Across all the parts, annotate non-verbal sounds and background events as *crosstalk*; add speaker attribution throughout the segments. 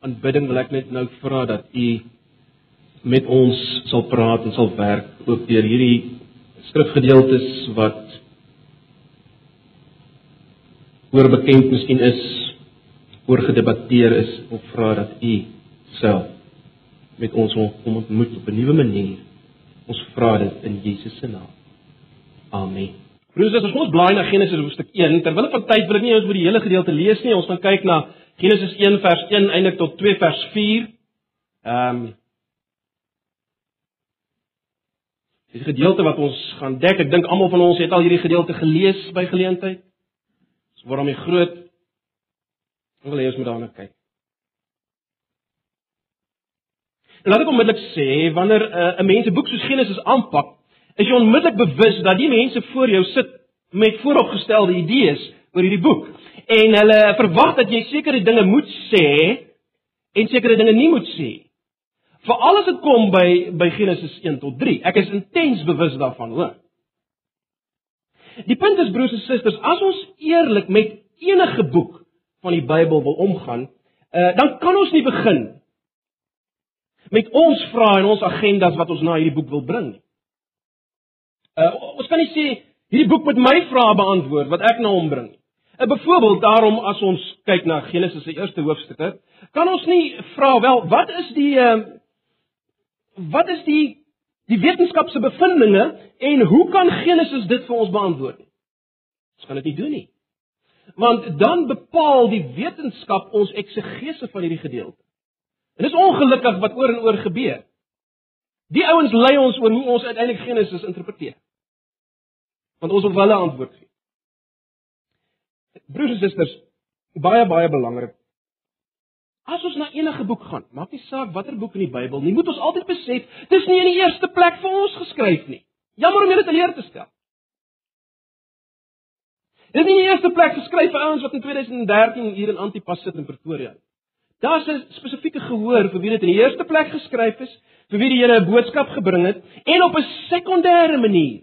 Speaker 1: aanbidding wil ek net nou vra dat u met ons sal praat en sal werk ook deur hierdie skrifgedeeltes wat oorbekend miskien is, oorgedebatteer is of vra dat u self met ons kom ontmoet op 'n nuwe manier. Ons vra dit in Jesus se naam. Amen. Broers, as ons blaai na Genesis hoofstuk 1, terwyl van tyd wil ek nie ons oor die hele gedeelte lees nie. Ons gaan kyk na Genesis 1 vers 1 eindelik tot 2 vers 4. Ehm um, Dis 'n gedeelte wat ons gaan dek. Ek dink almal van ons het al hierdie gedeelte gelees by geleentheid. Dis waarom hy groot. Ek wil hê ons moet daarna kyk. En laat ek onmiddellik sê, wanneer uh, 'n mens 'n boek soos Genesis aanpak, is jy onmiddellik bewus dat die mense voor jou sit met vooropgestelde idees oor hierdie boek en hulle verwag dat jy sekere dinge moet sê en sekere dinge nie moet sê. Veral as dit kom by by Genesis 1 tot 3. Ek is intens bewus daarvan, hoor. Die punt is broers en susters, as ons eerlik met enige boek van die Bybel wil omgaan, uh, dan kan ons nie begin met ons vrae en ons agendas wat ons na hierdie boek wil bring nie. Uh, ons kan nie sê hierdie boek met my vrae beantwoord wat ek na hom bring nie. Uh, Byvoorbeeld daarom as ons kyk na Genesis se eerste hoofstukke, kan ons nie vra wel wat is die uh, wat is die die wetenskap se bevindinge en hoe kan Genesis dit vir ons beantwoord nie? Ons kan dit nie doen nie. Want dan bepaal die wetenskap ons eksegese van hierdie gedeelte. En dis ongelukkig wat oor en oor gebeur. Die ouens lei ons oor hoe ons uiteindelik Genesis interpreteer. Want ons wil hulle antwoord gee. Broers en susters, baie baie belangrik. As ons na enige boek gaan, maak nie saak watter boek in die Bybel nie, moet ons altyd besef, dis nie in die eerste plek vir ons geskryf nie. Jammer om julle te leer te stel. Dit is nie in die eerste plek geskryf vir ouens wat in 2013 hier in Antipas sit in Pretoria nie. Daar's 'n spesifieke gehoor vir wie dit in die eerste plek geskryf is, vir wie die Here 'n boodskap gebring het en op 'n sekondêre manier.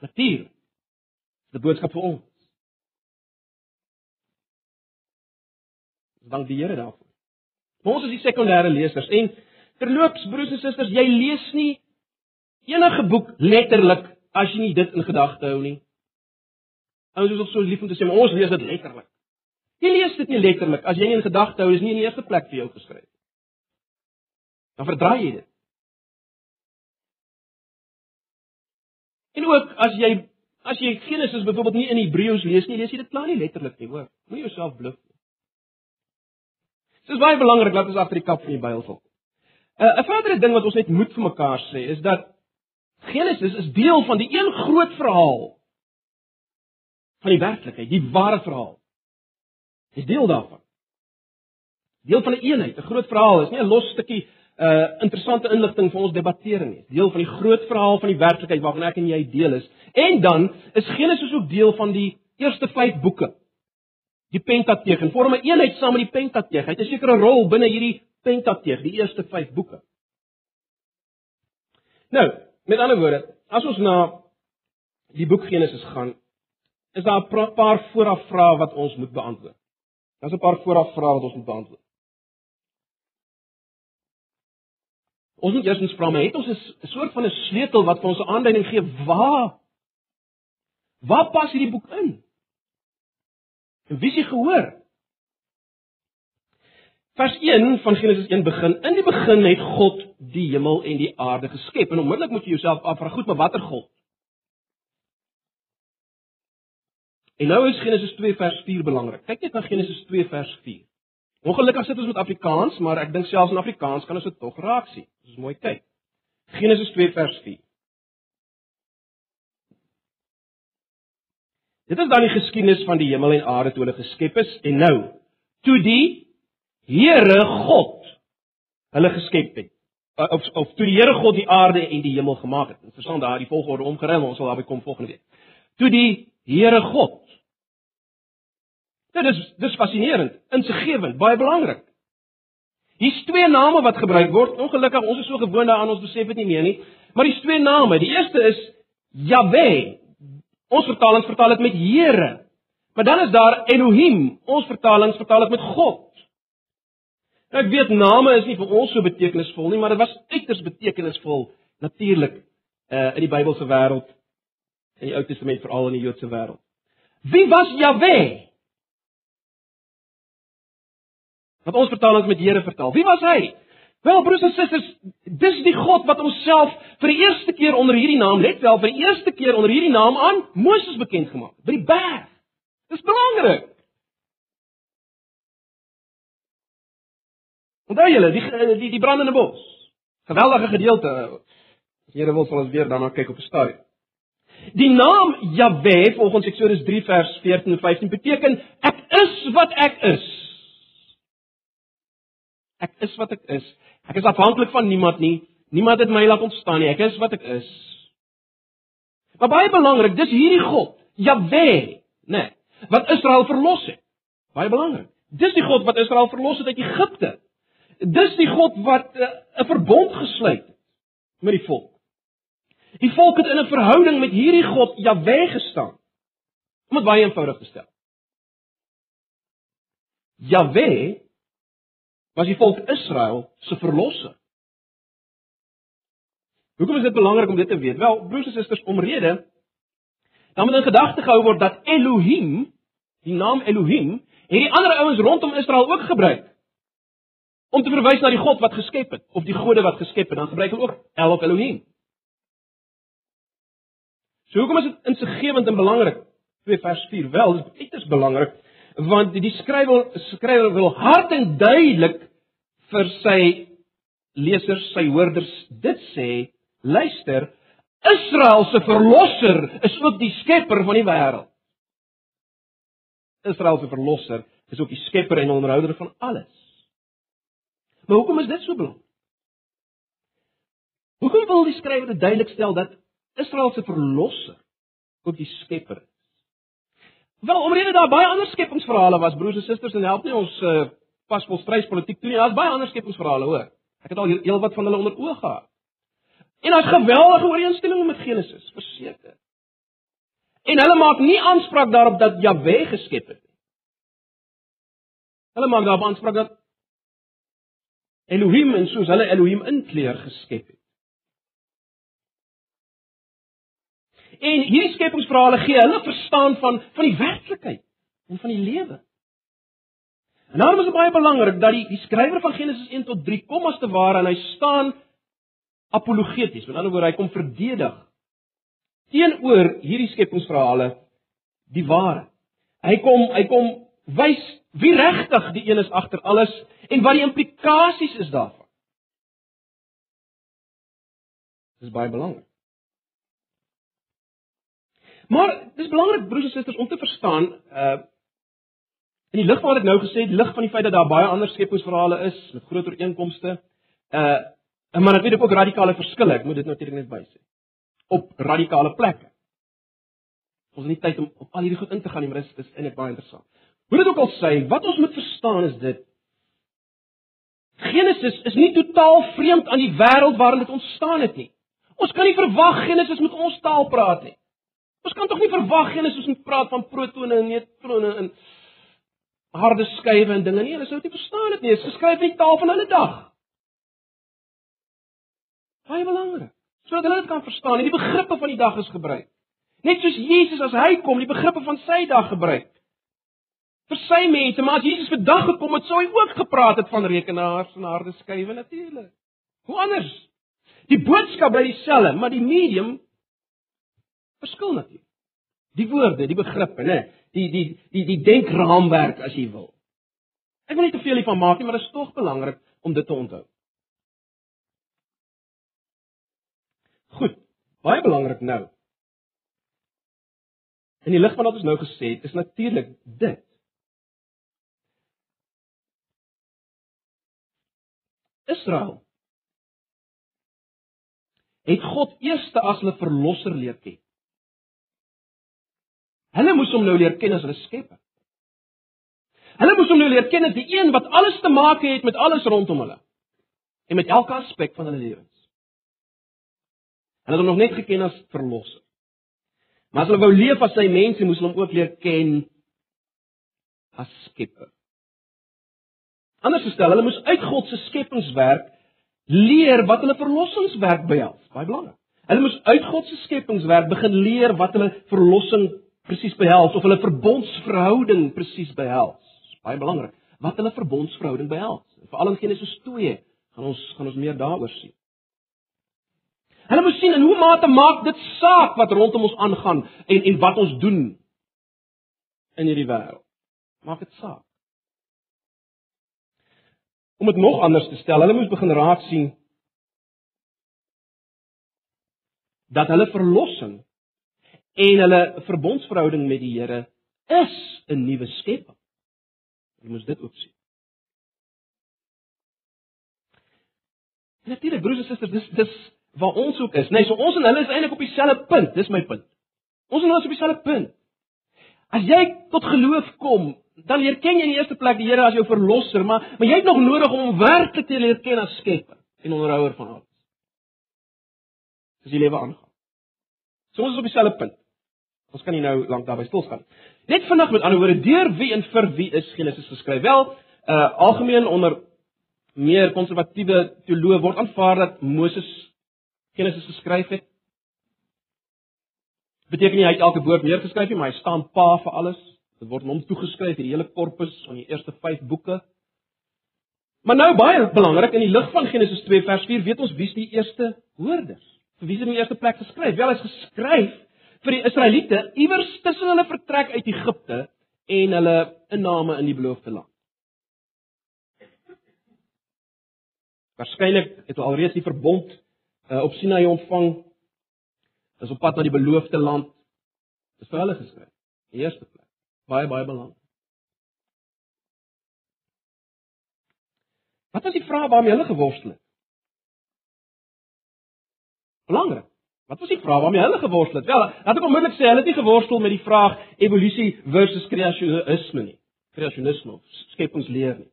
Speaker 1: Natuurlik. Die boodskap vir ons. Dank die Here daarvoor. Ons is die sekondêre lesers en terloops broers en susters, jy lees nie enige boek letterlik as jy nie dit in gedagte hou nie. Ouers is ook so lief om te sê, ons lees dit letterlik. Jy lees dit nie letterlik as jy nie in gedagte hou, is nie in die eerste plek vir jou geskryf. Dan verdraai jy dit. En ook as jy as jy Genesis byvoorbeeld nie in Hebreëus lees nie, lees jy dit klaar nie letterlik nie, hoor. Moenie jouself bluf nie. Dit is baie belangrik dat ons agter die kap van die Bybel volg. Uh, 'n verdere ding wat ons net moet vir mekaar sê is dat Genesis is deel van die een groot verhaal van die werklikheid, die ware verhaal. Dis deel daarvan. Deel van 'n een eenheid, 'n groot verhaal, is nie 'n los stukkie uh interessante inligting vir ons debatteer nie. Deel van die groot verhaal van die werklikheid waarvan ek en jy deel is. En dan is Genesis ook deel van die eerste 5 boeke. Die Pentateeg en vorm 'n een eenheid saam met die Pentateeg. Hy het 'n sekere rol binne hierdie Pentateeg, die eerste 5 boeke. Nou, met ander woorde, as ons na die boek Genesis gaan, is daar 'n paar vooraf vrae wat ons moet beantwoord. Daar's 'n paar vooraf vrae wat ons moet beantwoord. Ons moet eers vra, maar het ons 'n soort van 'n sleutel wat vir ons 'n aanduiding gee waar waar pas hierdie boek in? En wie s'ie gehoor? Vers 1 van Genesis 1 begin: In die begin het God die hemel en die aarde geskep. En onmiddellik moet jy jouself afvra, goed, maar watter God? En nou is Genesis 2 vers 4 belangrik. Kyk net na Genesis 2 vers 4. Ongelukkig sit ons met Afrikaans, maar ek dink selfs in Afrikaans kan ons dit tog raak sien. Dis mooi kyk. Genesis 2 vers 4. Dit is dan die geskiedenis van die hemel en aarde toe hulle geskep is en nou toe die Here God hulle geskep het. Of of toe die Here God die aarde en die hemel gemaak het. Interessant daar die volgorde omgeruil, ons sal daarby kom volgende week. Toe die Here God Dit is dis fascinerend, insiggewend, baie belangrik. Hier's twee name wat gebruik word. Ongelukkig ons is so gewoond daaraan ons besef dit nie meer nie. Maar hier's twee name. Die eerste is Jahwe. Ons vertalings vertaal dit met Here. Maar dan is daar Elohim. Ons vertalings vertaal dit met God. Ek weet name is nie vir ons so betekenisvol nie, maar dit was uiters betekenisvol natuurlik uh in die Bybelse wêreld in die Ou Testament veral in die Joodse wêreld. Wie was Jahwe? Wat ons vertalings met Here vertaal. Wie was hy? Wel broers en susters, dis die God wat homself vir die eerste keer onder hierdie naam, let wel, vir die eerste keer onder hierdie naam aan Moses bekend gemaak het by die berg. Dis belangrik. Onthou julle die die die brandende bos. Geweldige gedeelte. As Here wil sal ons weer daarna kyk op 'n stadium. Die naam Jahwe volgens Eksodus 3 vers 14 en 15 beteken ek is wat ek is. Ek is wat ek is. Ek is afhanklik van niemand nie. Niemand het my laat ontstaan nie. Ek is wat ek is. Maar baie belangrik, dis hierdie God, Jahwe, né, nee, wat Israel verlos het. Baie belangrik. Dis die God wat Israel verlos het uit Egipte. Dis die God wat eh, 'n uh, verbond gesluit het met die volk. Die volk het in 'n verhouding met hierdie God Jahwe gestaan. Om dit baie eenvoudig te stel. Jahwe was die volk Israel se verlosser. Hoekom is dit belangrik om dit te weet? Wel, broers en susters, omrede dan moet in gedagte gehou word dat Elohim, die naam Elohim, het die ander ouens rondom Israel ook gebruik om te verwys na die God wat geskep het of die gode wat geskep het. Dan gebruik hulle ook El of Elohim. So hoekom is dit insiggewend en belangrik? 2 vers 4. Wel, dit is uiters belangrik want die skrywer skrywer wil hard en duidelik vir sy lesers, sy hoorders dit sê, luister, Israel se verlosser is ook die skepper van die wêreld. Israel se verlosser is ook die skepper en onderhouder van alles. Maar hoekom is dit so belangrik? Hoekom wil die skrywer dit duidelik stel dat Israel se verlosser ook die skepper is? Wel, omdat daar baie ander skepingsverhale was, broers en susters, en help nie ons uh, pas volstryspolitiek toe nie. Daar's baie ander skepingsverhale, hoor. Ek het al heel wat van hulle onder oë gehad. En daar's geweldige ooreenstemming met Genesis, verseker. En hulle maak nie aanspraak daarop dat Jahwe geskep het nie. Hulle maak daarop aanspraak dat Elohim en soos hulle Elohim inkleer geskep het. En hierdie skepingsverhale gee hulle verstaan van van die werklikheid en van die lewe. En daarom is dit baie belangrik dat die die skrywer van Genesis 1 tot 3 kom as te ware en hy staan apologeties. Met ander woorde, hy kom verdedig teenoor hierdie skepingsverhale die ware. Hy kom hy kom wys wie regtig die een is agter alles en wat die implikasies is daarvan. Dis baie belangrik. Maar dis belangrik broers en susters om te verstaan uh In die lig van wat ek nou gesê het, lig van die feit dat daar baie ander skepingsverhale is met groter ooreenkomste, uh maar ek weet ook radikale verskille, ek moet dit natuurlik net bysê. Op radikale plekke. Ons het nie tyd om op al hierdie goed in te gaan nie, maar dit is eintlik baie interessant. Hoe dit ook al sê, wat ons moet verstaan is dit Genesis is nie totaal vreemd aan die wêreld waarin dit ontstaan het nie. Ons kan nie verwag Genesis moet ons taal praat nie. Ons kan tog nie verwag Genesis moet praat van protone en neutrone en harde skywe en dinge nie. Hulle sou dit nie verstaan het nie. Dit is geskryf in die taal van hulle dag. Baie belangrik. Sodat hulle dit kan verstaan. Die begrippe van die dag is gebruik. Net soos Jesus as hy kom, die begrippe van sy dag gebruik. Vir sy mense, maar as Jesus vandag gekom het, sou hy ook gepraat het van rekenaars en harde skywe natuurlik. Hoe anders? Die boodskap bly dieselfde, maar die medium verskil natuurlik. Die woorde, die begrippe, né? Die die die die denkraamwerk as jy wil. Ek wil nie te veel hiervan maak nie, maar dit is tog belangrik om dit te onthou. Goed, baie belangrik nou. In die lig van wat ons nou gesê het, is natuurlik dit. Israel het God eerste as hulle verlosser leer ken. Hulle moes hom nou leer ken as hulle skepper. Hulle moes hom nou leer ken as die een wat alles te maak het met alles rondom hulle en met elke aspek van hulle lewens. Hulle het hom nog net geken as verlosser. Maar as hulle wou leef as sy mense, moes hulle hom ook leer ken as skepper. Anders gestel, hulle moes uit God se skepingswerk leer wat hulle verlossingswerk behels. Baie belangrik. Hulle moes uit God se skepingswerk begin leer wat hulle verlossing presies behels of hulle verbondsverhouding presies behels. Baie belangrik. Wat hulle verbondsverhouding behels. Veral in Genesis 2 gaan ons gaan ons meer daaroor sien. Hulle moes sien in hoe mate maak dit saak wat rondom ons aangaan en en wat ons doen in hierdie wêreld. Maak dit saak. Om dit nog anders te stel, hulle moes begin raak sien dat hulle verlossing en hulle verbondsverhouding met die Here is 'n nuwe skepping. Jy moet dit ook sien. Natuurlik broers en susters, dis dis waar ons ook is. Nee, so ons en hulle is eintlik op dieselfde punt. Dis my punt. Ons en hulle is op dieselfde punt. As jy tot geloof kom, dan leer ken jy in die eerste plek die Here as jou verlosser, maar maar jy het nog nodig om hom werklik te leer ken as skepper en onderhouer van alles. Dis die lewe aangaan. So ons is op dieselfde punt. Ons kan nie nou lank daarby stil staan. Net vinnig met ander woorde, deur wie en vir wie is Genesis geskryf? Wel, uh algemeen onder meer konservatiewe teoloë word aanvaar dat Moses Genesis geskryf het. Beteken nie hy het elke woord neergeskryf nie, maar hy staan pa vir alles. Dit word hom toegeskryf hierdie hele korpus van die eerste 5 boeke. Maar nou baie belangrik in die lig van Genesis 2 vers 4 weet ons wie's die eerste hoorders. Vir wie is in die eerste plek geskryf? Wel, hy's geskryf vir die Israeliete iewers tussen hulle vertrek uit Egipte en hulle inname in die beloofde land. Waarskynlik het hulle alreeds die verbond uh, op Sinai ontvang. Is op pad na die beloofde land. Dis vir hulle geskryf. Die eerste plek. Baie baie belangrik. Wat was die vraag waarmee hulle geworstel het? Belangrik. Wat was die vraag waarmee hulle geworstel het? Wel, laat ek onmiddellik sê, hulle het nie geworstel met die vraag evolusie versus kreasionisme nie. Kreasionisme of skepingsleer nie.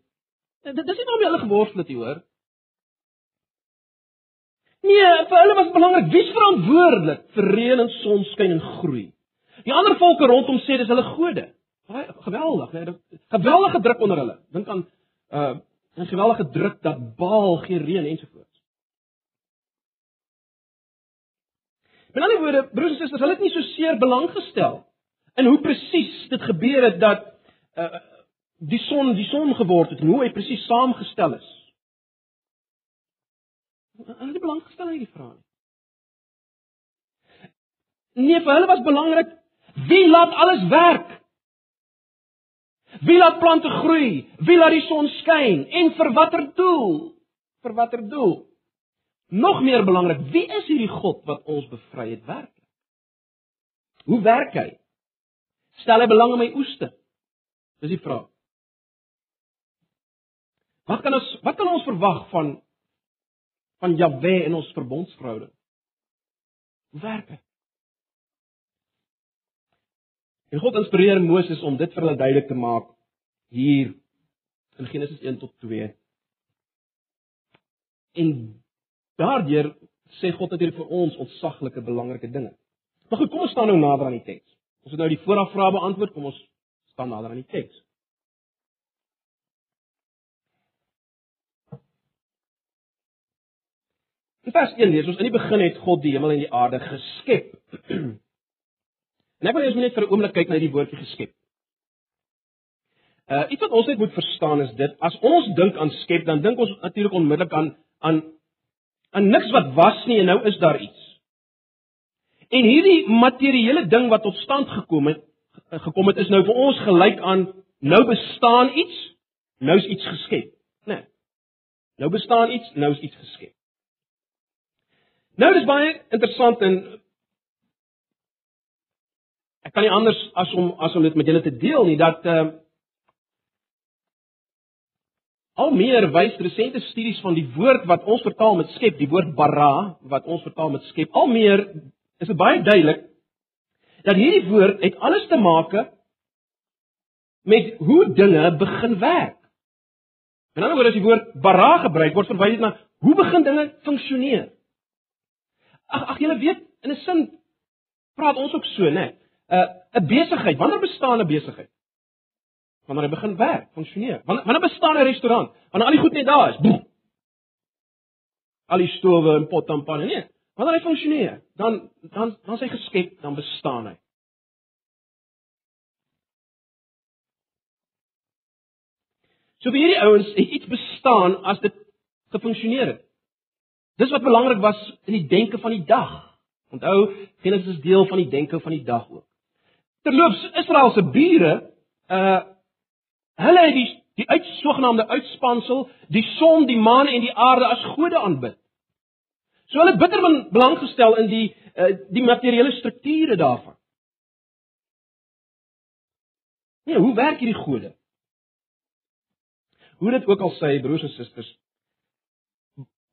Speaker 1: Dit dis nie waarmee hulle geworstel het, hoor. Nee, vir hulle was belangrik wie verantwoordelik vir reën en sonskyn en groei. Die ander volke rondom sê dis hulle gode. Baie geweldig, nee, geweldige druk onder hulle. Dink aan uh 'n geweldige druk dat Baal geen reën ensovoorts. Met ander woorde, broers en susters, hulle het nie so seer belang gestel in hoe presies dit gebeur het dat uh die son die son geword het en hoe hy presies saamgestel is. Hulle het belang gestel in hierdie vraag. Nee, vir hulle was belangrik wie laat alles werk? Wie laat plante groei? Wie laat die son skyn en vir watter doel? Vir watter doel? Nog meer belangrik, wie is hierdie God wat ons bevry het werklik? Hoe werk hy? Stel hy belang in my oeste? Dis die vraag. Wat kan ons wat kan ons verwag van van Jahwe in ons verbondsverhouding? Hoe werk hy? En God inspireer Moses om dit vir hulle duidelik te maak hier in Genesis 1 tot 2. En Daardeur sê God natuurlik vir ons ontsaglike belangrike dinge. Maar goed, kom ons staan nou nader aan die teks. Ons het nou die voorafvrae beantwoord, kom ons staan nader aan die teks. In vers 1 lees ons in die begin het God die hemel en die aarde geskep. *clears throat* en ek wil eers net vir 'n oomblik kyk na die woordjie geskep. Uh iets wat ons net moet verstaan is dit as ons dink aan skep, dan dink ons natuurlik onmiddellik aan aan aan niks wat was nie en nou is daar iets. En hierdie materiële ding wat tot stand gekom het, gekom het is nou vir ons gelyk aan nou bestaan iets, nou is iets geskep, né? Nee. Nou bestaan iets, nou is iets geskep. Nou dis baie interessant en ek kan nie anders as om as om dit met julle te deel nie dat uh Al meer wys resente studies van die woord wat ons vertaal met skep, die woord bara wat ons vertaal met skep, al meer is dit baie duidelik dat hierdie woord het alles te maak met hoe dinge begin werk. In ander woord as die woord bara gebruik word verwys dit na hoe begin dinge funksioneer. Ag ag julle weet in 'n sin praat ons ook so, né? 'n 'n besigheid, wanneer bestaan 'n besigheid? Wanneer hy begin werk, funksioneer. Wanneer wanneer bestaan 'n restaurant? Wanneer al die goed net daar is. Boem. Al die stowwe en potte en panne, nee. Wanneer hy funksioneer, dan dan dan sy geskep, dan bestaan hy. So vir hierdie ouens het iets bestaan as dit gefunksioneer het. Dis wat belangrik was in die denke van die dag. Onthou, Genesis is deel van die denke van die dag ook. Terloops, Israel se bure, uh hulle het die die uit sogenaamde uitspansel, die son, die maan en die aarde as gode aanbid. So hulle bitter belang gestel in die uh die materiële strukture daarvan. Nee, hoe werk hierdie gode? Hoe dit ook al sê, broers en susters,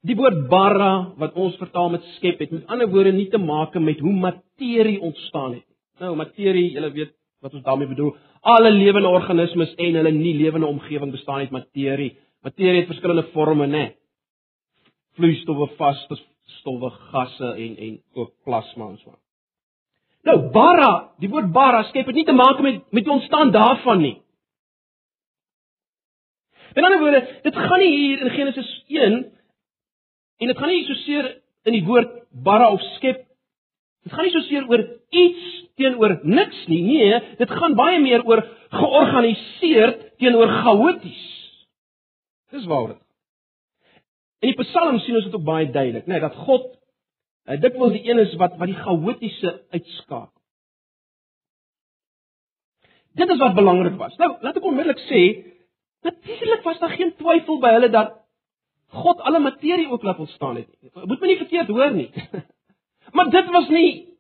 Speaker 1: Die woord bara wat ons vertaal met skep het met ander woorde nie te maak met hoe materie ontstaan het. Nou materie, julle weet wat ons daarmee bedoel. Alle lewende organismes en hulle nie lewende omgewing bestaan uit materie. Materie het verskillende forme, né? Vloeistowwe, vaste stowwe, gasse en en ook plasma en so. Nou bara, die woord bara skep het nie te maak met met die ontstaan daarvan nie. In ander woorde, dit gaan nie hier in Genesis 1 En dit gaan nie so seer in die woord bara of skep. Dit gaan nie so seer oor iets teenoor niks nie. Nee, dit gaan baie meer oor georganiseerd teenoor chaoties. Dis waaroor dit gaan. In die Psalm sien ons dit ook baie duidelik, nê, nee, dat God dit wil die een is wat wat die chaotiese uitskakel. Dit is wat belangrik was. Nou, laat ek onmiddellik sê, natuurlik was daar geen twyfel by hulle dat God alle materie ook laat ontstaan het. Moet my nie verkeerd hoor nie. *laughs* Maar dit was nie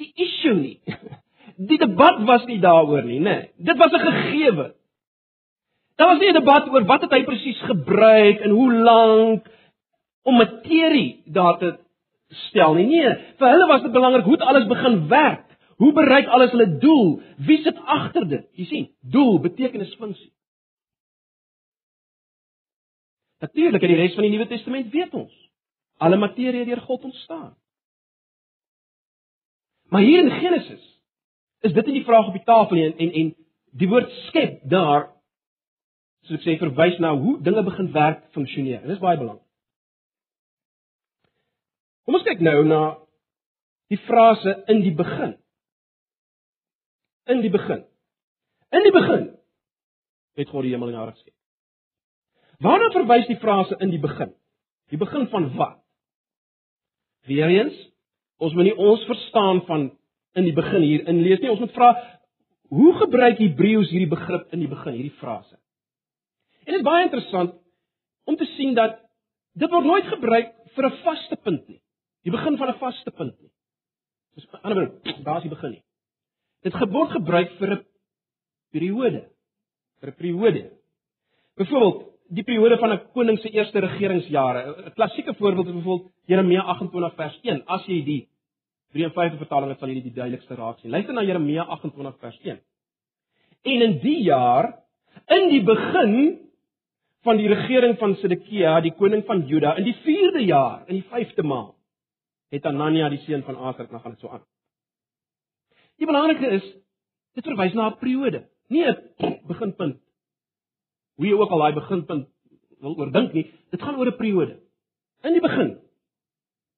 Speaker 1: die issue nie. *laughs* Die debat was nie daaroor nie, né? Nee. Dit was 'n gegewe. Daar was nie 'n debat oor wat het hy presies gebruik en hoe lank om materie daar te stel nie. Nee, vir hulle was dit belangrik hoe dit alles begin werk. Hoe bereik alles hulle doel? Wie sit agter dit? Jy sien, doel, betekenis, funksie. Natuurlik in die res van die Nuwe Testament weet ons alle materie deur God ontstaan. Maar hier in Genesis is dit nie die vraag op die tafel en en, en die woord skep daar soos ek sê verwys na hoe dinge begin werk, funksioneer. Dit is baie belangrik. Kom ons kyk nou na die frase in die begin. In die begin. In die begin het God die hemel en aarde geskep. Waarna verwys die frase in die begin? Die begin van wat? Weereens, ons moet nie ons verstaan van in die begin hier inlees nie. Ons moet vra hoe gebruik Hebreëus hierdie begrip in die begin, hierdie frase? En dit is baie interessant om te sien dat dit word nooit gebruik vir 'n vaste punt nie. Die begin van 'n vaste punt nie. Dis aan die ander kant, daar is die begin nie. Dit word gebruik vir 'n periode, vir 'n periode. Byvoorbeeld, die periode van 'n koning se eerste regeringsjare. 'n Klassieke voorbeeld is byvoorbeeld Jeremia 28 vers 1. As jy die 53 vertaling het, sal jy dit die duidelikste raak sien. Luister na Jeremia 28 vers 1. En in die jaar, in die begin van die regering van Sedekia, die koning van Juda, in die 4de jaar, in die 5de maand, het Anania die seun van Aser, nou gaan dit so aan. Die belangrike is dit verwys na 'n periode, nie 'n *clears throat* beginpunt hoe jy ook al daai beginpunt wil oordink nie, dit gaan oor 'n periode. In die begin.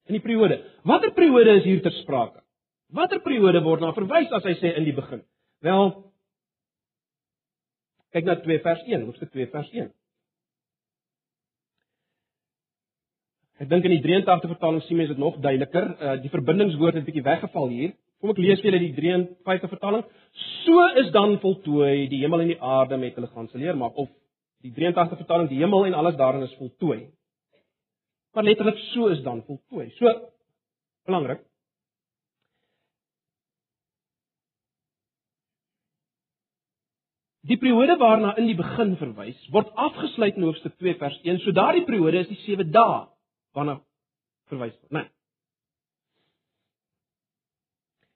Speaker 1: In die periode. Watter periode is hier ter sprake? Watter periode word na verwys as hy sê in die begin? Wel kyk na 2 vers 1, hoofstuk 2 vers 1. Ek dink in die 83 vertaling sien mense dit nog duideliker. Uh, die verbindingswoord het 'n bietjie weggeval hier. Kom ek lees vir julle die 53 vertaling. So is dan voltooi die hemel en die aarde met hulle gaan se leer maak of Die 83 vertaling die hemel en alles daarin is voltooi. Maar letterlik so is dan voltooi. So belangrik. Die periode waarna in die begin verwys word afgesluit in hoofstuk 2 vers 1. So daardie periode is die 7 dae waarna verwys word, né? Nee.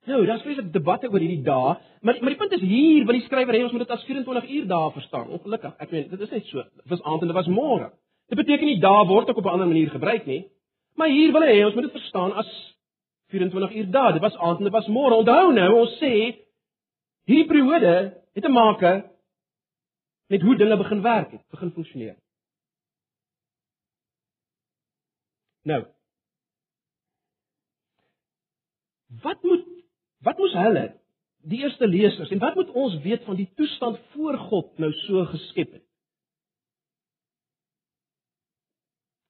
Speaker 1: Nou, daar's baie debatte oor hierdie dae, maar maar die punt is hier, want die skrywer hê ons moet dit as 24 uur dae verstaan. Ongelukkig, ek meen, dit is net so. Dit was aand en dit was môre. Dit beteken nie dae word ook op 'n ander manier gebruik nie. Maar hier wil hy ons moet dit verstaan as 24 uur dae. Dit was aand en dit was môre. Onthou nou, ons sê hierdie periode het te maak met hoe dinge begin werk het, begin funksioneer. Nou. Wat moet wat moes hulle die eerste lesers en wat moet ons weet van die toestand voor God nou so geskep het?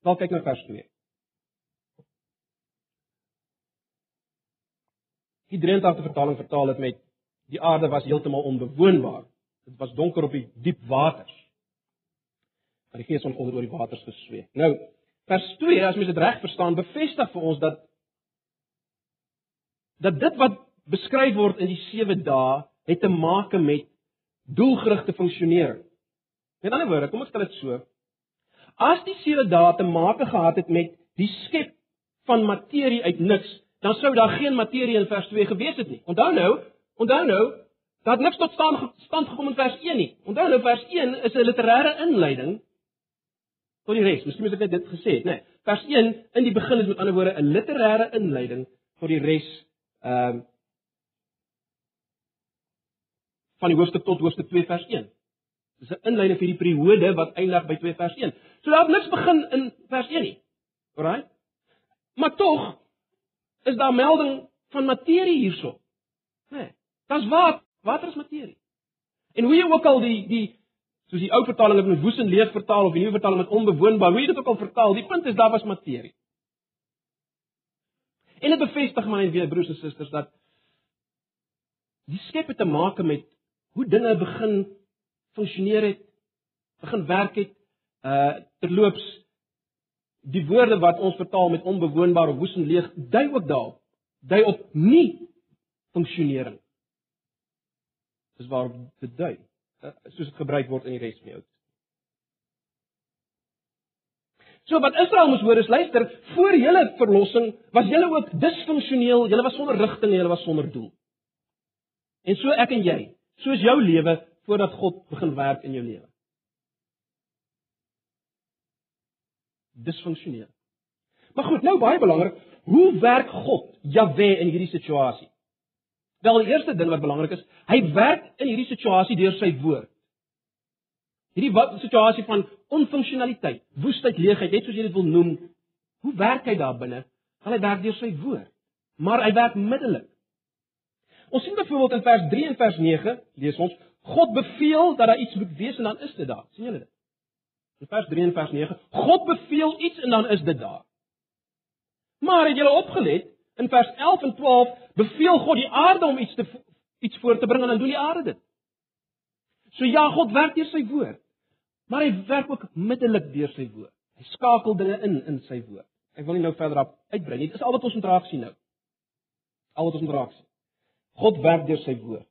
Speaker 1: Wel kyk na vers 2. Die 83 vertaling vertaal dit met die aarde was heeltemal onbewoonbaar. Dit was donker op die diep waters. Maar die Gees van God het oor die waters gesweef. Nou, vers 2, as mens dit reg verstaan, bevestig vir ons dat dat dit wat beskryf word in die 7 dae het te maak met doelgerigte funksionering. Met ander woorde, kom ek stel dit so. As die 7 dae te maak gehad het met die skep van materie uit niks, dan sou daar geen materie in vers 2 gewees het nie. Onthou nou, onthou nou, dat niks tot stand stand gekom in vers 1 nie. Onthou nou vers 1 is 'n literêre inleiding tot die res. Miskien moet ek dit gesê het, né? Nee, vers 1 in die begin is met ander woorde 'n literêre inleiding tot die res ehm uh, van die hoofstuk tot hoofstuk 2 vers 1. Dis 'n inleiding vir die periode wat eindig by 2 vers 1. So daar niks begin in vers 1 nie. Alraai? Maar tog is daar melding van materie hierso. Né? Nee, Dis wat water is materie. En hoe jy ook al die die soos die ou vertaling het met woes en leeg vertaal of die nuwe vertaling met onbewoonbaar, hoe jy dit ook al vertaal, die punt is daar was materie. En dit bevestig my en weer broers en susters dat die skep het te maak met hoe dinge begin funksioneer het, begin werk het. Uh terloops die woorde wat ons vertaal met onbewoonbaar of woes en leeg, dui ook daarop. Dui op nie funksionering Dis waar dit dui, eh, soos dit gebruik word in die res van die Ou. So wat Israel moes hoor is luister, voor julle verlossing was julle ook disfunksioneel, julle was sonder rigting en julle was sonder doel. En so ek en jy, soos jou lewe voordat God begin werk in jou lewe. Disfunksioneel. Maar goed, nou baie belangrik, hoe werk God, Jahwe in hierdie situasie? Wel die eerste ding wat belangrik is, hy werk in hierdie situasie deur sy woord. Hierdie wat situasie van onfunksionaliteit, woestheid, leegheid, net soos jy dit wil noem, hoe werk hy daar binne? Wel hy werk deur sy woord, maar hy werk middelik. Ons sien byvoorbeeld in vers 3 en vers 9, lees ons, God beveel dat daar iets moet wees en dan is dit daar. sien julle dit? In vers 3 en vers 9, God beveel iets en dan is dit daar. Maar het julle opgelet, In vers 11 en 12 beveel God die aarde om iets te iets voor te bring en dan doen die aarde dit. So ja, God werk deur sy woord. Maar hy werk ook middelik deur sy woord. Hy skakel dinge in in sy woord. Ek wil nie nou verder op uitbrei nie. Dit is al wat ons moet raak sien nou. Al wat ons moet raak sien. God werk deur sy woord.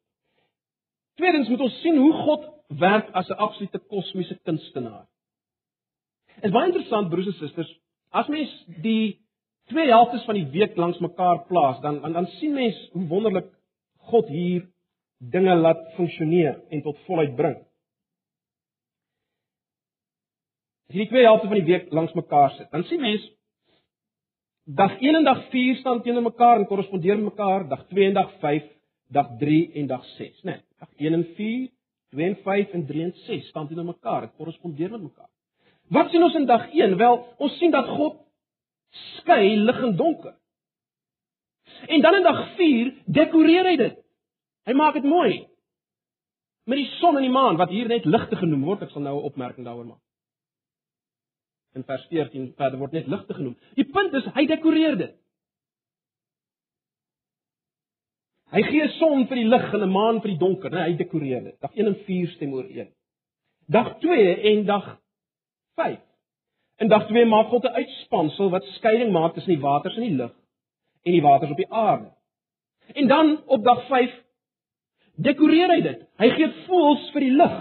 Speaker 1: Tweedens moet ons sien hoe God werk as 'n absolute kosmiese kunstenaar. Dit is baie interessant broers en susters, as mens die twee helftes van die week langs mekaar plaas, dan dan, dan sien mens hoe wonderlik God hier dinge laat funksioneer en tot volheid bring. As jy die twee helftes van die week langs mekaar sit, dan sien mens dag 1 en dag 4 staan teenoor mekaar en korrespondeer met mekaar, dag 2 en dag 5, dag 3 en dag 6, né? Nee, dag 1 en 4, 2 en 5 en 3 en 6 staan teenoor mekaar, dit korrespondeer met mekaar. Wat sien ons in dag 1? Wel, ons sien dat God skei lig en donker. En dan in dag 4 dekoreer hy dit. Hy maak dit mooi. Met die son en die maan wat hier net ligte genoem word, ek sal nou 'n opmerking daaroor maak. In vers 14 verder word net ligte genoem. Die punt is hy dekoreer dit. Hy gee son vir die lig en 'n maan vir die donker, nee, hy dekoreer dit. Dag 1 en 4 stem ooreen. Dag 2 en dag In dag 2 maak God 'n uitspansel wat skeiding maak tussen die waters en die lug en die waters op die aarde. En dan op dag 5 dekoreer hy dit. Hy gee voëls vir die lug.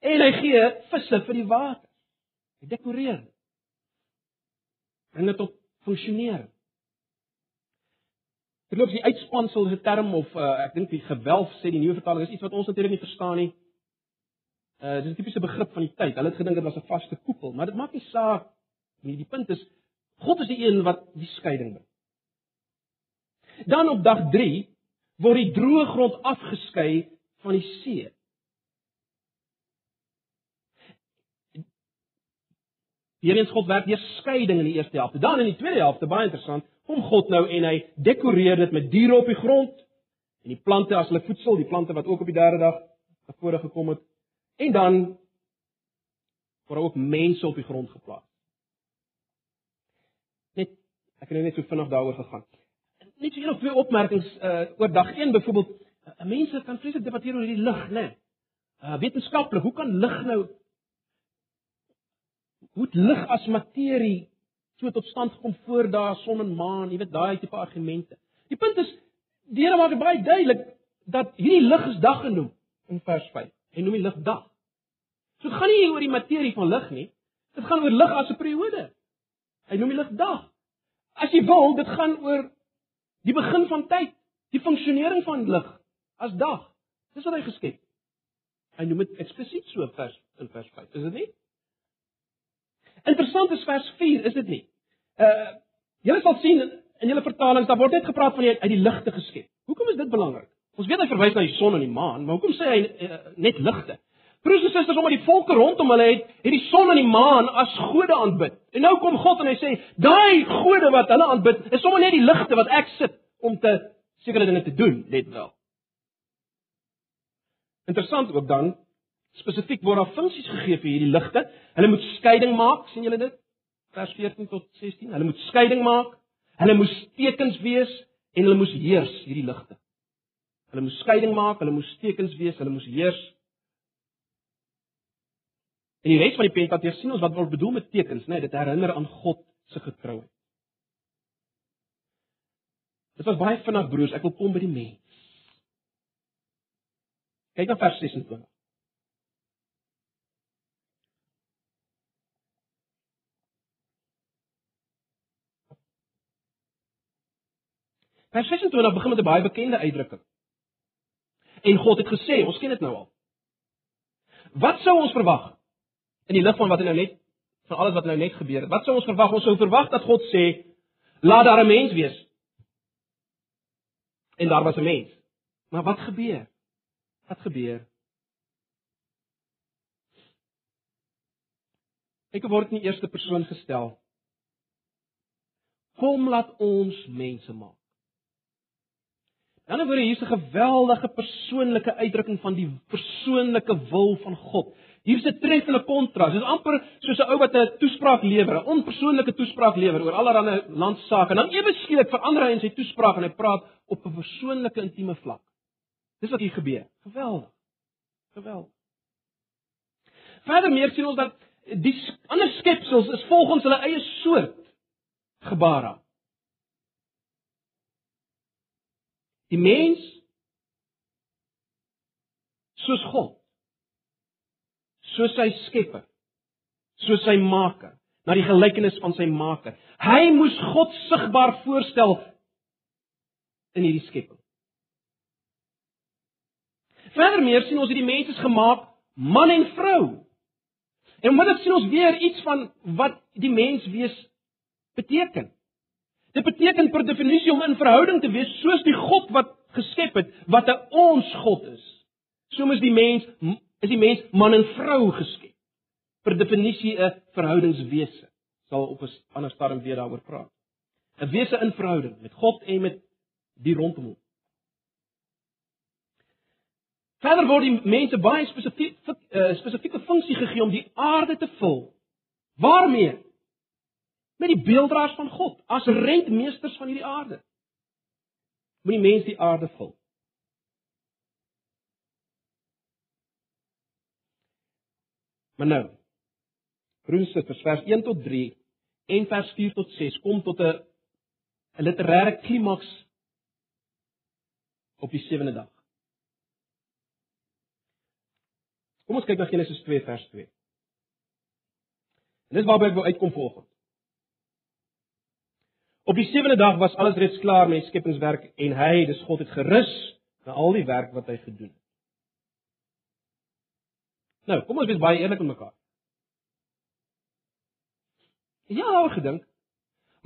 Speaker 1: En hy gee visse vir die water. Hy dekoreer. En dit funksioneer. Terloops die uitspansel is 'n term of uh, ek dink die gewelf sê die nuwe vertaling is iets wat ons natuurlik nie verstaan nie. Uh dis 'n tipiese begrip van die tyd. Hulle het gedink dit was 'n vaste koepel, maar dit maak nie saak nie. Die punt is God is die een wat die skeiding bring. Dan op dag 3 word die droë grond afgeskei van die see. Hierins God werk deur skeiding in die eerste helfte. Dan in die tweede helfte, baie interessant, kom God nou en hy dekoreer dit met diere op die grond en die plante as hulle voedsel, die plante wat ook op die derde dag tevore gekom het. En dan word ook mense op die grond geplaas. Net ek het nou net so vinnig daaroor gegaan. Net so een of twee opmerkings uh, oor dag 1 byvoorbeeld, uh, mense kan vreeslik debatteer oor hierdie lig, né? Uh, wetenskaplik, hoe kan lig nou hoe lig as materie so tot stand gekom voor daar son en maan, jy weet daai tipe argumente. Die punt is die Here maak baie duidelik dat hierdie lig is dag genoem in vers 5. Hy noem die lig dag. So dit gaan nie oor die materie van lig nie. Dit gaan oor lig as 'n periode. Hy noem die lig dag. As jy wil, dit gaan oor die begin van tyd, die funksionering van lig as dag. Dis wat hy geskep. Hy noem dit eksplisiet so vers in vers 5. Is dit nie? Interessant is vers 4, is dit nie? Uh julle sal sien in julle vertalings, daar word net gepraat van die uit die ligte geskep. Hoekom is dit belangrik? Ons weet hy verwys na die son en die maan, maar hoekom sê hy uh, net ligte? Broers en susters, omdat die volke rondom hulle het, het die son en die maan as gode aanbid. En nou kom God en hy sê, daai gode wat hulle aanbid, is sommer net die ligte wat ek sit om te sekere dinge te doen, net wel. Interessant ook dan Spesifiek word daar funksies gegee vir hierdie ligte. Hulle moet skeiding maak, sien julle dit? Vers 14 tot 16. Hulle moet skeiding maak. Hulle moes tekens wees en hulle moes heers hierdie ligte. Hulle moes skeiding maak, hulle moes tekens wees, hulle moes heers. En die res van die Pentateeg sien ons wat word bedoel met tekens, né? Nee, dit herinner aan God se getrouheid. Dit was baie vinnig broers, ek wil kom by die mens. Kyk na vers 26. Vers 26 begin met 'n baie bekende uitdrukking. En God het gesê, ons ken dit nou al. Wat sou ons verwag in die lig van wat nou net van alles wat nou net gebeur het? Wat sou ons verwag? Ons sou verwag dat God sê, "Laat daar 'n mens wees." En daar was 'n mens. Maar wat gebeur? Wat gebeur? Ek word in die eerste persoon gestel. Kom laat ons mense maak. Dan word hier 'n geweldige persoonlike uitdrukking van die persoonlike wil van God. Hier's 'n treffende kontras. Dit is amper soos 'n ou wat 'n toespraak lewer, 'n onpersoonlike toespraak lewer oor allerlei landsaake. En dan ewe skielik verander hy in sy toespraak en hy praat op 'n persoonlike intieme vlak. Dis wat hier gebeur. Geweldig. Geweldig. Verder meer sien ons dat die ander skepsels is volgens hulle eie soort gebare. Die mens soos God. Soos sy skepper. Soos sy maker, na die gelykenis van sy maker. Hy moes God sigbaar voorstel in hierdie skepping. Verder meer sien ons hierdie mens is gemaak man en vrou. En wat sien ons weer iets van wat die mens wees beteken? Dit beteken per definisie om in verhouding te wees soos die God wat geskep het, wat 'n ons God is. So is die mens is die mens man en vrou geskep. Per definisie 'n verhoudingswese. Sal op 'n ander stadium weer daaroor praat. 'n Wese in verhouding met God en met die rondom hom. Verder word die mense baie spesifiek uh, spesifieke funksie gegee om die aarde te vul. Waarmee? Met die beelddraers van God as rentmeesters van hierdie aarde. Moet die mens die aarde vul. Maar nou. Broers en vers 1 tot 3 en vers 4 tot 6 kom tot 'n 'n literêre klimaks op die sewende dag. Kom ons kyk na Genesis 2 vers 2. En dis waarby ek wil uitkom volgens. Op die sewende dag was alles reeds klaar met die skepingswerk en hy, dis God het gerus na al die werk wat hy gedoen het. Nou, kom ons wees baie eerlik met mekaar. Ja, oor gedink.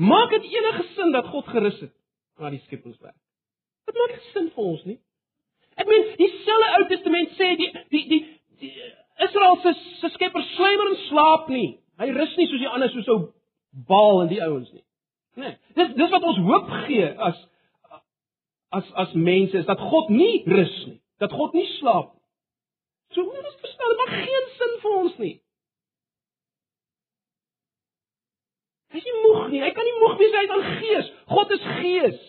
Speaker 1: Maak dit enige sin dat God gerus het na die skepingswerk? Dit maak nie sin vir ons nie. Ek meen, dieselfde Ou Testament sê die die die, die Israel se se skepper slymer en slaap nie. Hy rus nie soos die ander soos ou Baal en die ouens nie. Nee. Dis dis wat ons hoop gee as as as mense is dat God nie rus nie, dat God nie slaap nie. So moet ons verstaan? Dit maak geen sin vir ons nie. Hy is nie moeg nie. Hy kan nie moeg wees hy het aan gees. God is gees.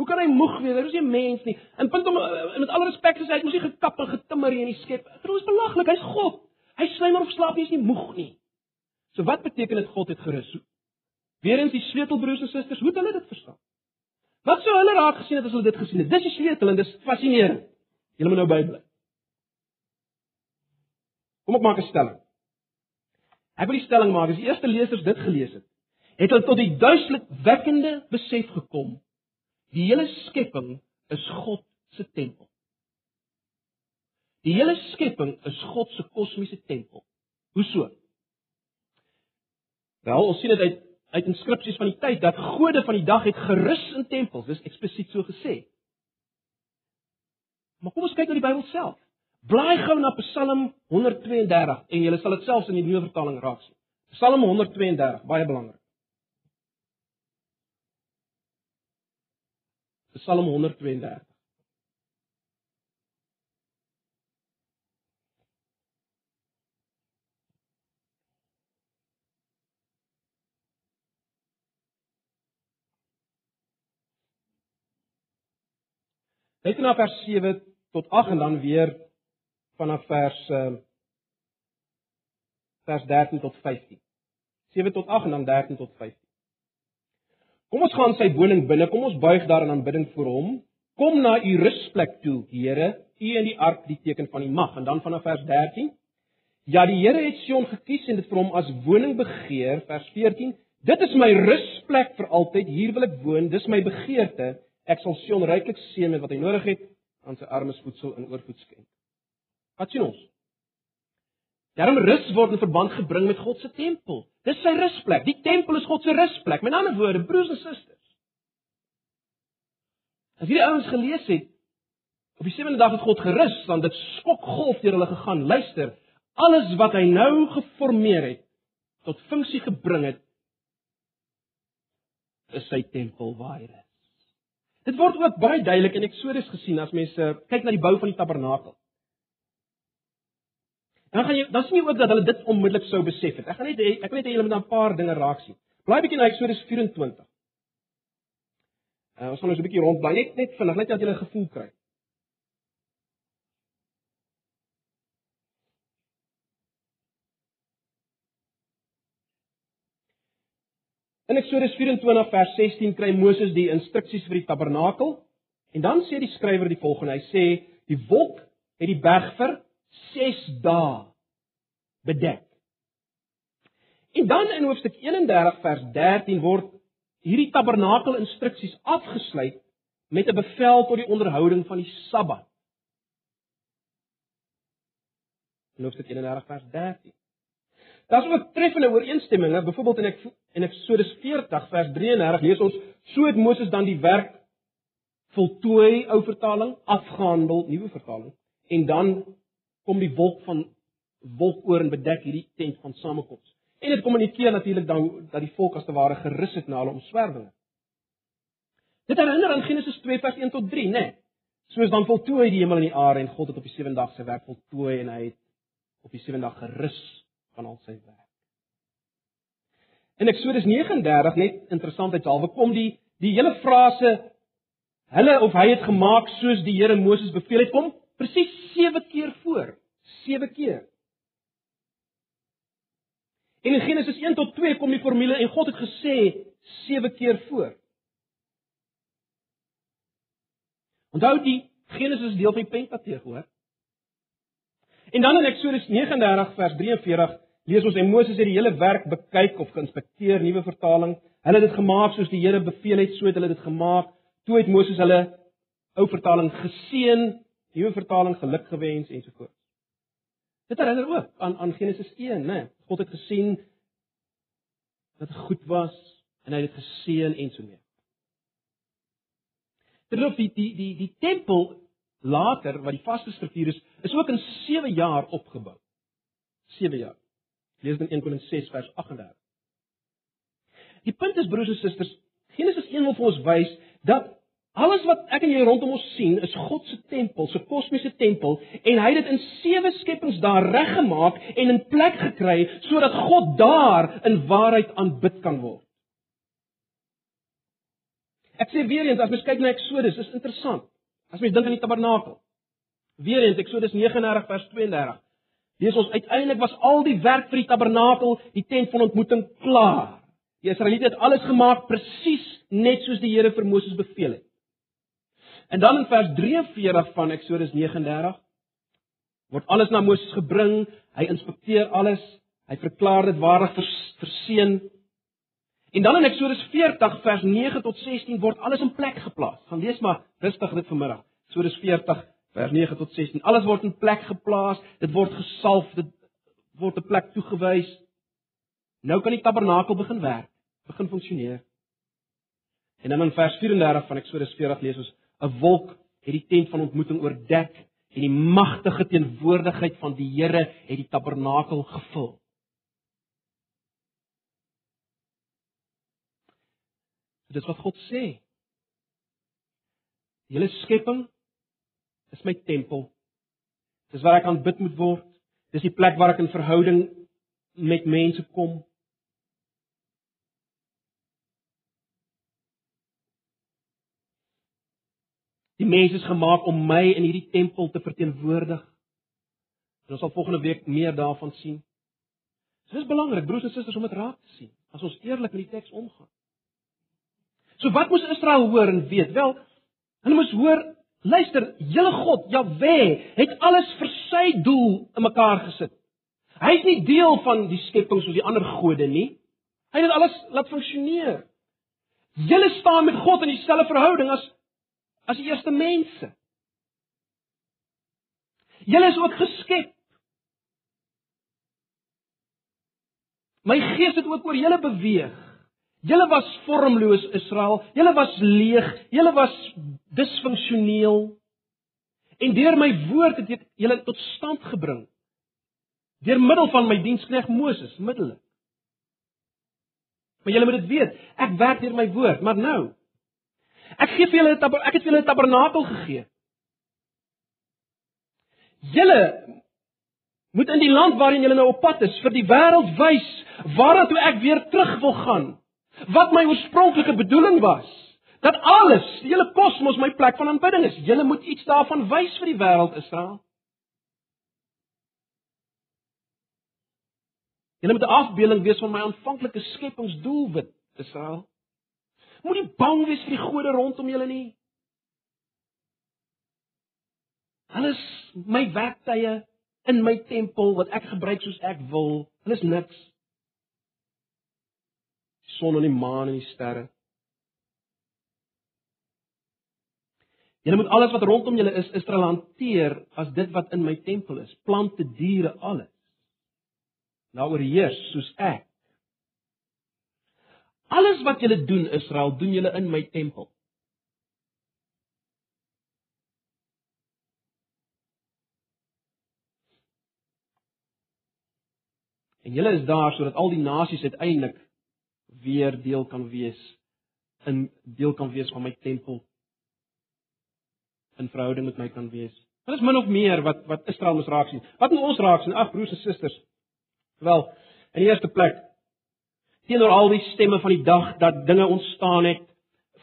Speaker 1: Hoe kan hy moeg wees? Hy is nie 'n mens nie. In punt om eh, met alle respek sê hy het mos nie gekap en getimmer hier in die skep. Dit is belaglik. Hy's God. Hy slymer of slaap nie, is nie moeg nie. So wat beteken dit God het gerus? Weerens die sleutelbroers en susters, hoe het hulle dit verstaan? Wat sou hulle raak gesien het as hulle dit gesien het? Dis die sleutel en dis fascinerend. Julle moet nou bybly. Kom ek maak 'n stelling. Ek wil die stelling maak as die eerste lesers dit gelees het, het hulle tot die duidelik wekkende besef gekom: die hele skepping is God se tempel. Die hele skepping is God se kosmiese tempel. Hoe so? Wel, ons sien dit uit uit inskripsies van die tyd dat gode van die dag het gerus in tempels, dis eksplisiet so gesê. Maar kom ons kyk na die Bybel self. Blaai gou na Psalm 132 en jy sal dit selfs in die nuwe vertaling raak sien. Psalm 132, baie belangrik. Psalm 132. Net na vers 7 tot 8 en dan weer vanaf vers uh, vers 13 tot 15. 7 tot 8 en dan 13 tot 15. Kom ons gaan sy woning binne, kom ons buig daar in aanbidding voor hom. Kom na u rusplek toe, Here, u en die ark die teken van die mag en dan vanaf vers 13. Ja, die Here het Sion gekies en dit vir hom as woning begeer, vers 14. Dit is my rusplek vir altyd, hier wil ek woon, dis my begeerte. Ek sal Sion ryklik seën met wat hy nodig het aan sy armes voedsel en oorvloed skenk. Wat sien ons? Daarom rus word in verband gebring met God se tempel. Dis sy rusplek. Die tempel is God se rusplek. Met ander woorde, broers en susters. As hierdie ouens gelees het op die sewende dag het God gerus, dan dit skokgolf deur hulle gegaan. Luister, alles wat hy nou geformeer het tot funksie gebring het is sy tempel waar hy is. Dit word ook baie duidelik in Eksodus gesien as mense kyk na die bou van die tabernakel. Dan gaan jy dan sien jy ook dat hulle dit onmiddellik sou besef het. Ek gaan net ek wil net hê julle moet 'n paar dinge raak sien. Blaai bietjie na Eksodus 24. Uh, ons gaan nou so 'n bietjie rondblaai net net vinnig net dat jy 'n gevoel kry. In Eksodus 24 vers 16 kry Moses die instruksies vir die tabernakel en dan sê die skrywer die volgende. Hy sê die wolk het die berg vir 6 dae bedek. En dan in hoofstuk 31 vers 13 word hierdie tabernakel instruksies afgesluit met 'n bevel tot die onderhouding van die Sabbat. In hoofstuk 31 vers 13. Daar's ook treffende ooreenstemminge, byvoorbeeld in ek in Eksodus 40 vers 33 lees ons: "So het Moses dan die werk voltooi," ou vertaling, afgehandel, nuwe vertaling, en dan kom die wolk van wolk oor en bedek hierdie tent van samekoms. En dit kommunikeer natuurlik dan dat die volk as te ware gerus het na hulle omswerwinge. Dit herinner aan Genesis 2 vers 1 tot 3, né? Nee. Soos dan voltooi die hemel en die aarde en God het op die sewende dag sy werk voltooi en hy het op die sewende dag gerus van al sy werk. In Eksodus 39 net interessantheidshalwe kom die die hele frase hulle of hy het gemaak soos die Here Moses beveel het kom presies 7 keer voor. 7 keer. En in Genesis 1 tot 2 kom die formule en God het gesê 7 keer voor. Onthou die Genesis deel van die Pentateeg, hoor? En dan in Eksodus 39 vers 43 lees ons en Moses het die hele werk bekyk of geïnspekteer, nuwe vertaling. Hulle het dit gemaak soos die Here beveel het, so het hulle dit gemaak. Toe het Moses hulle ou vertaling geseën, nuwe vertaling geluk gewens en so voort. Dit herinner ook aan aan Genesis 1, né? God het gesien dat dit goed was en hy het dit geseën en so mee. Terwyl die die die die tempel later wat die vaste struktuur is, is ook in 7 jaar opgebou. 7 jaar. Lees dan 1 Korintiërs 6 vers 38. Die punt is broers en susters, Genesis 1 wil vir ons wys dat alles wat ek en jy rondom ons sien, is God se tempel, se kosmiese tempel en hy het dit in 7 skepings daar reggemaak en in plek gekry sodat God daar in waarheid aanbid kan word. Ek sê weer eens as mens kyk na Eksodus, is interessant. As mens dink aan die tabernakel. Weer eens Eksodus 39 vers 32. Lees ons uiteindelik was al die werk vir die tabernakel, die tent van ontmoeting klaar. Die Israeliete het alles gemaak presies net soos die Here vir Moses beveel het. En dan in vers 43 van Eksodus 39 word alles na Moses gebring, hy inspekteer alles, hy verklaar dit waardig verseën. En dan in Eksodus 40 vers 9 tot 16 word alles in plek geplaas. Gaan lees maar rustig dit vanmiddag. Eksodus 40 vers 9 tot 16. Alles word in plek geplaas, dit word gesalf, dit word 'n plek toegewys. Nou kan die tabernakel begin werk, begin funksioneer. En dan in vers 34 van Eksodus 40 lees ons 'n wolk het die tent van ontmoeting oordek en die magtige teenwoordigheid van die Here het die tabernakel gevul. Dit is wat God sê. Hele skepping is my tempel. Dis waar ek aanbid moet word. Dis die plek waar ek in verhouding met mense kom. Die mens is gemaak om my in hierdie tempel te verteenwoordig. En ons sal volgende week meer daarvan sien. Dit is belangrik broers en susters om dit raak te sien as ons eerlik met die teks omgaan. So wat moes Israel hoor en weet? Wel, hulle moes hoor, luister, julle God, Jahwe, het alles vir sy doel in mekaar gesit. Hy is nie deel van die skepping soos die ander gode nie. Hy het alles laat funksioneer. Julle staan met God in dieselfde verhouding as as die eerste mense. Julle is ook geskep. My gees het ook oor julle beweeg. Julle was vormloos Israel, julle was leeg, julle was disfunksioneel. En deur my woord het ek julle tot stand gebring. Deur middel van my dienskneg Moses, middelik. Maar julle moet dit weet, ek werk deur my woord, maar nou. Ek gee vir julle 'n ek het vir julle 'n tabernakel gegee. Julle moet in die land waarin julle nou op pad is, vir die wêreld wys waartoe ek weer terug wil gaan wat my oorspronklike bedoeling was. Dat alles, die hele kosmos my plek van aanbidding is. Julle moet iets daarvan wys vir die wêreld Israel. Julle moet 'n afbeelding wees van my aanvanklike skepingsdoelwit, Israel. Moenie bang wees vir die gode rondom julle nie. Alles my werktuie in my tempel wat ek gebruik soos ek wil. Hulle is niks son en die maan en die sterre. Julle moet alles wat rondom julle is Israel hanteer as dit wat in my tempel is, plante, diere, alles. Daaroor heers soos ek. Alles wat julle doen Israel, doen julle in my tempel. En julle is daar sodat al die nasies uiteindelik weer deel kan wees in deel kan wees van my tempel in verhouding met my kan wees. Dit is min of meer wat wat Israel moet raak sien. Wat moet ons raak sien? Ag broers en susters. Wel, in die eerste plek teenoor al die stemme van die dag dat dinge ontstaan het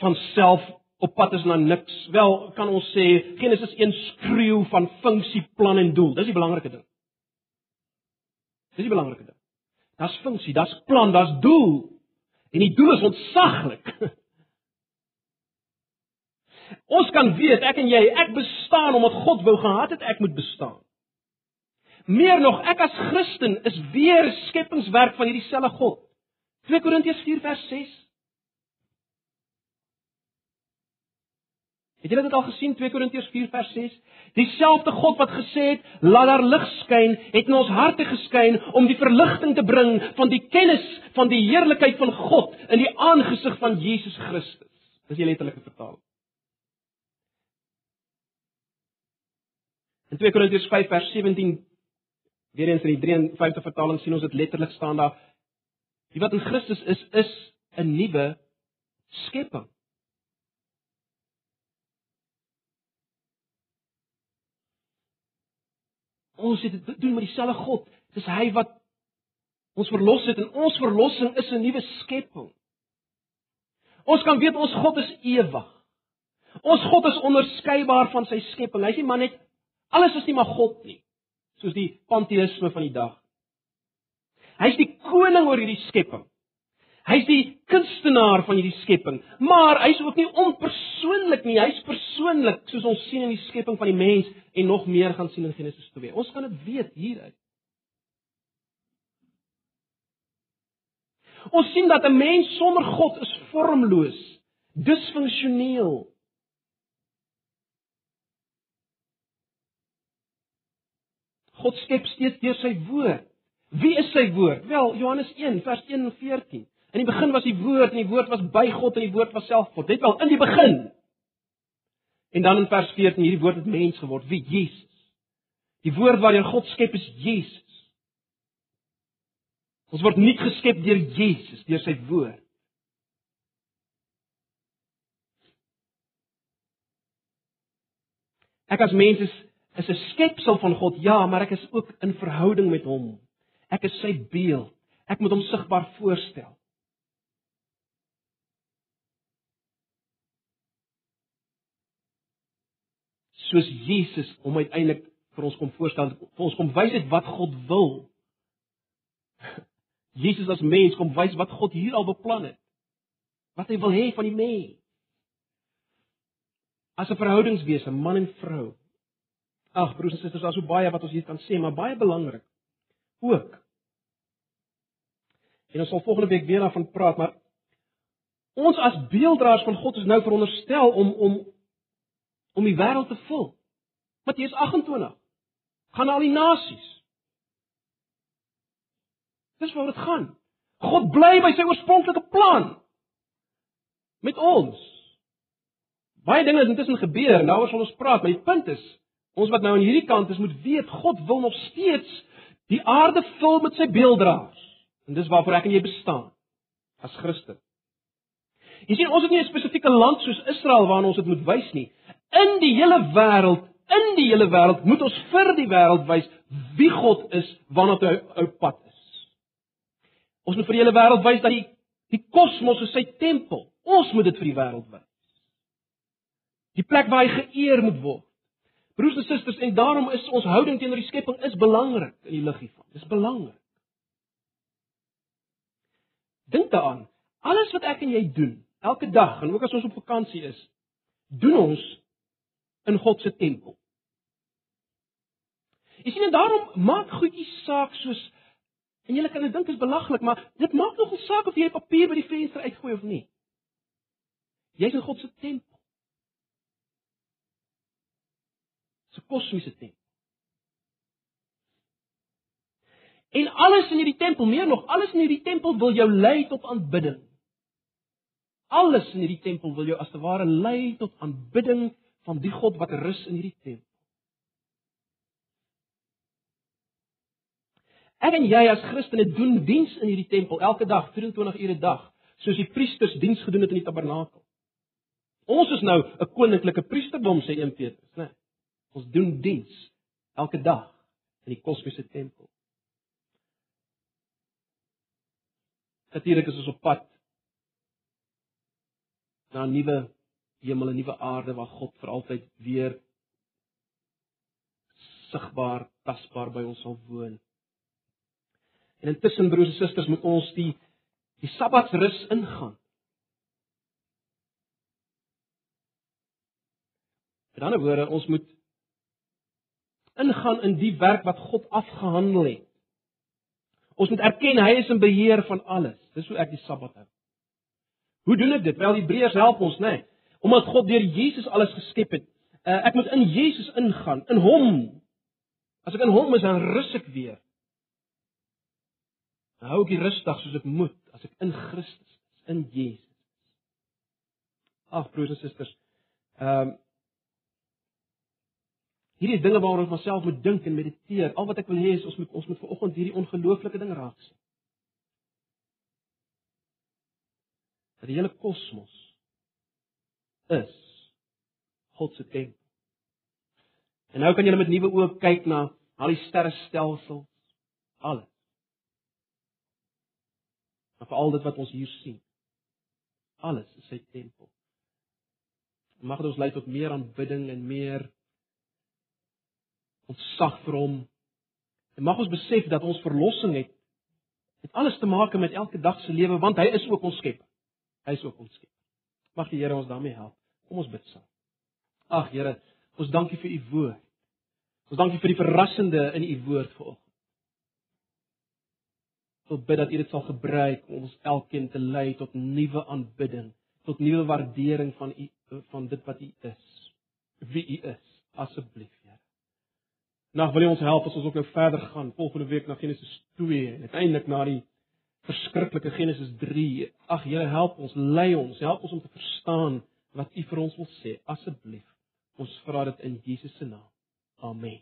Speaker 1: van self op pad is na niks. Wel, kan ons sê Genesis 1 skreeu van funksie, plan en doel. Dis die belangrike ding. Dis die belangrike ding. Daar's funksie, daar's plan, daar's doel. En die doel is ontsaglik. Ons kan weet, ek en jy, ek bestaan omdat God wou gehad het ek moet bestaan. Meer nog, ek as Christen is weer skepingswerk van hierdie selfe God. 2 Korintiërs 4 vers 6 Het julle dit al gesien 2 Korintiërs 4 vers 6? Dieselfde God wat gesê het, "Laat daar lig skyn," het in ons harte geskyn om die verligting te bring van die kennis van die heerlikheid van God in die aangesig van Jesus Christus. Dis die letterlike vertaling. In 2 Korintiërs 5 vers 17 weer eens in die 53 vertaling sien ons dit letterlik staan daar. Die wat in Christus is, is 'n nuwe skepping. Ons het dit doen met dieselfde God. Dis hy wat ons verlos het en ons verlossing is 'n nuwe skepping. Ons kan weet ons God is ewig. Ons God is onderskeibaar van sy skepping. Hy's nie maar net alles is nie maar God nie, soos die panteïsme van die dag. Hy's die koning oor hierdie skepping. Hy's die kunstenaar van hierdie skepping, maar hy's ook nie onpersoonlik nie. Hy's persoonlik, soos ons sien in die skepping van die mens en nog meer gaan sien in Genesis 2. Ons kan dit weet hieruit. Ons sien dat 'n mens sonder God is vormloos, disfunksioneel. God skep steeds deur sy woord. Wie is sy woord? Wel, Johannes 1 vers 1 en 14. In die begin was die woord en die woord was by God en die woord was self God. Dit wel in die begin. En dan in vers 14 hierdie woord het mens geword, wie Jesus. Die woord waarin God skep is Jesus. Ons word nie geskep deur Jesus, deur sy woord. Ek as mens is is 'n skepsel van God, ja, maar ek is ook in verhouding met hom. Ek is sy beeld. Ek moet hom sigbaar voorstel. Soos Jesus hom uiteindelik vir ons kom voorstel, vir ons kom wys dit wat God wil. Jesus as mens kom wys wat God hier al beplan het. Wat hy wil hê van die mens. As 'n verhoudingswese, man en vrou. Ag broers en susters, daar's so baie wat ons hier kan sê, maar baie belangrik ook. En ons sal volgende week weer daarvan praat, maar ons as beelddraers van God is nou veronderstel om om om die wêreld te vul. Matteus 28 gaan na al die nasies. Dis waar dit gaan. God bly by sy oorspronklike plan met ons. Baie dinge het intussen gebeur, nou sal ons praat, maar die punt is, ons wat nou aan hierdie kant is, moet weet God wil nog steeds die aarde vul met sy beelddraers. En dis waarvoor ek en jy bestaan as Christen. Jy sien, ons het nie 'n spesifieke land soos Israel waarna ons dit moet wys nie. In die hele wêreld, in die hele wêreld moet ons vir die wêreld wys wie God is, waarna hy op pad is. Ons moet vir die hele wêreld wys dat die die kosmos is sy tempel. Ons moet dit vir die wêreld wys. Die plek waar hy geëer moet word. Broers en susters, en daarom is ons houding teenoor die skepping is belangrik in die lig hiervan. Dis belangrik. Dink daaraan, alles wat ek en jy doen, elke dag en ook as ons op vakansie is, doen ons in God se tempel. Jy sien en daarom maak goedjies saak soos en julle kan dit dink is belaglik, maar dit maak nog 'n saak of jy papier by die venster uitgooi of nie. Jy's in God se tempel. Se kosmiese tempel. En alles in hierdie tempel, meer nog, alles in hierdie tempel wil jou lei tot aanbidding. Alles in hierdie tempel wil jou as te ware lei tot aanbidding van die God wat rus in hierdie tempel. Ek en jy as Christene doen diens in hierdie tempel elke dag, 24 ure 'n dag, soos die priesters diens gedoen het in die tabernakel. Ons is nou 'n koninklike priesterdom sê 1 Petrus, né? Ons doen diens elke dag in die kosmiese tempel. Natuurlik is ons op pad na 'n nuwe hemel en nuwe aarde waar God vir altyd weer sigbaar, tasbaar by ons sal woon. En intussen broers en susters moet ons die die Sabbatsrus ingaan. Met ander woorde, ons moet ingaan in die werk wat God afgehandel het. Ons moet erken hy is in beheer van alles. Dis hoe ek die Sabbat hou. Hoe doen ek dit? Wel, Hebreërs help ons, né? Nee omdat God deur Jesus alles geskep het. Uh, ek moet in Jesus ingaan, in hom. As ek in hom is, dan rus ek weer. Dan hou ek die rusdag soos ek moet as ek in Christus is, in Jesus. Ag broers en susters. Ehm um, Hierdie dinge waaroor ons myself moet dink en mediteer. Al wat ek wil hê is ons moet ons moet vanoggend hierdie ongelooflike ding raak sien. Dat die hele kosmos is God se tempel. En nou kan jy met nuwe oë kyk na al die sterrestelsels, alles. Maar vir al dit wat ons hier sien. Alles is sy tempel. Mag dit ons lei tot meer aanbidding en meer ontsag vir hom. En mag ons besef dat ons verlossing het het alles te maak met elke dag se lewe want hy is ook ons skepper. Hy is ook ons skepper. Mag die Here ons daarmee help. Kom ons bid saam. Ag Here, ons dankie vir u woord. Ons dankie vir die verrassende in u woord vanoggend. Ons bid dat u dit sal gebruik om ons elkeen te lei tot nuwe aanbidding, tot nuwe waardering van u van dit wat u is. Wie u is, asseblief, Here. Nou wil jy ons help as ons ook nou verder gaan volgende week na Genesis 2 en uiteindelik na die verskriklike Genesis 3. Ag Here, help ons, lei ons, help ons om te verstaan wat U vir ons wil sê. Asseblief. Ons vra dit in Jesus se naam. Amen.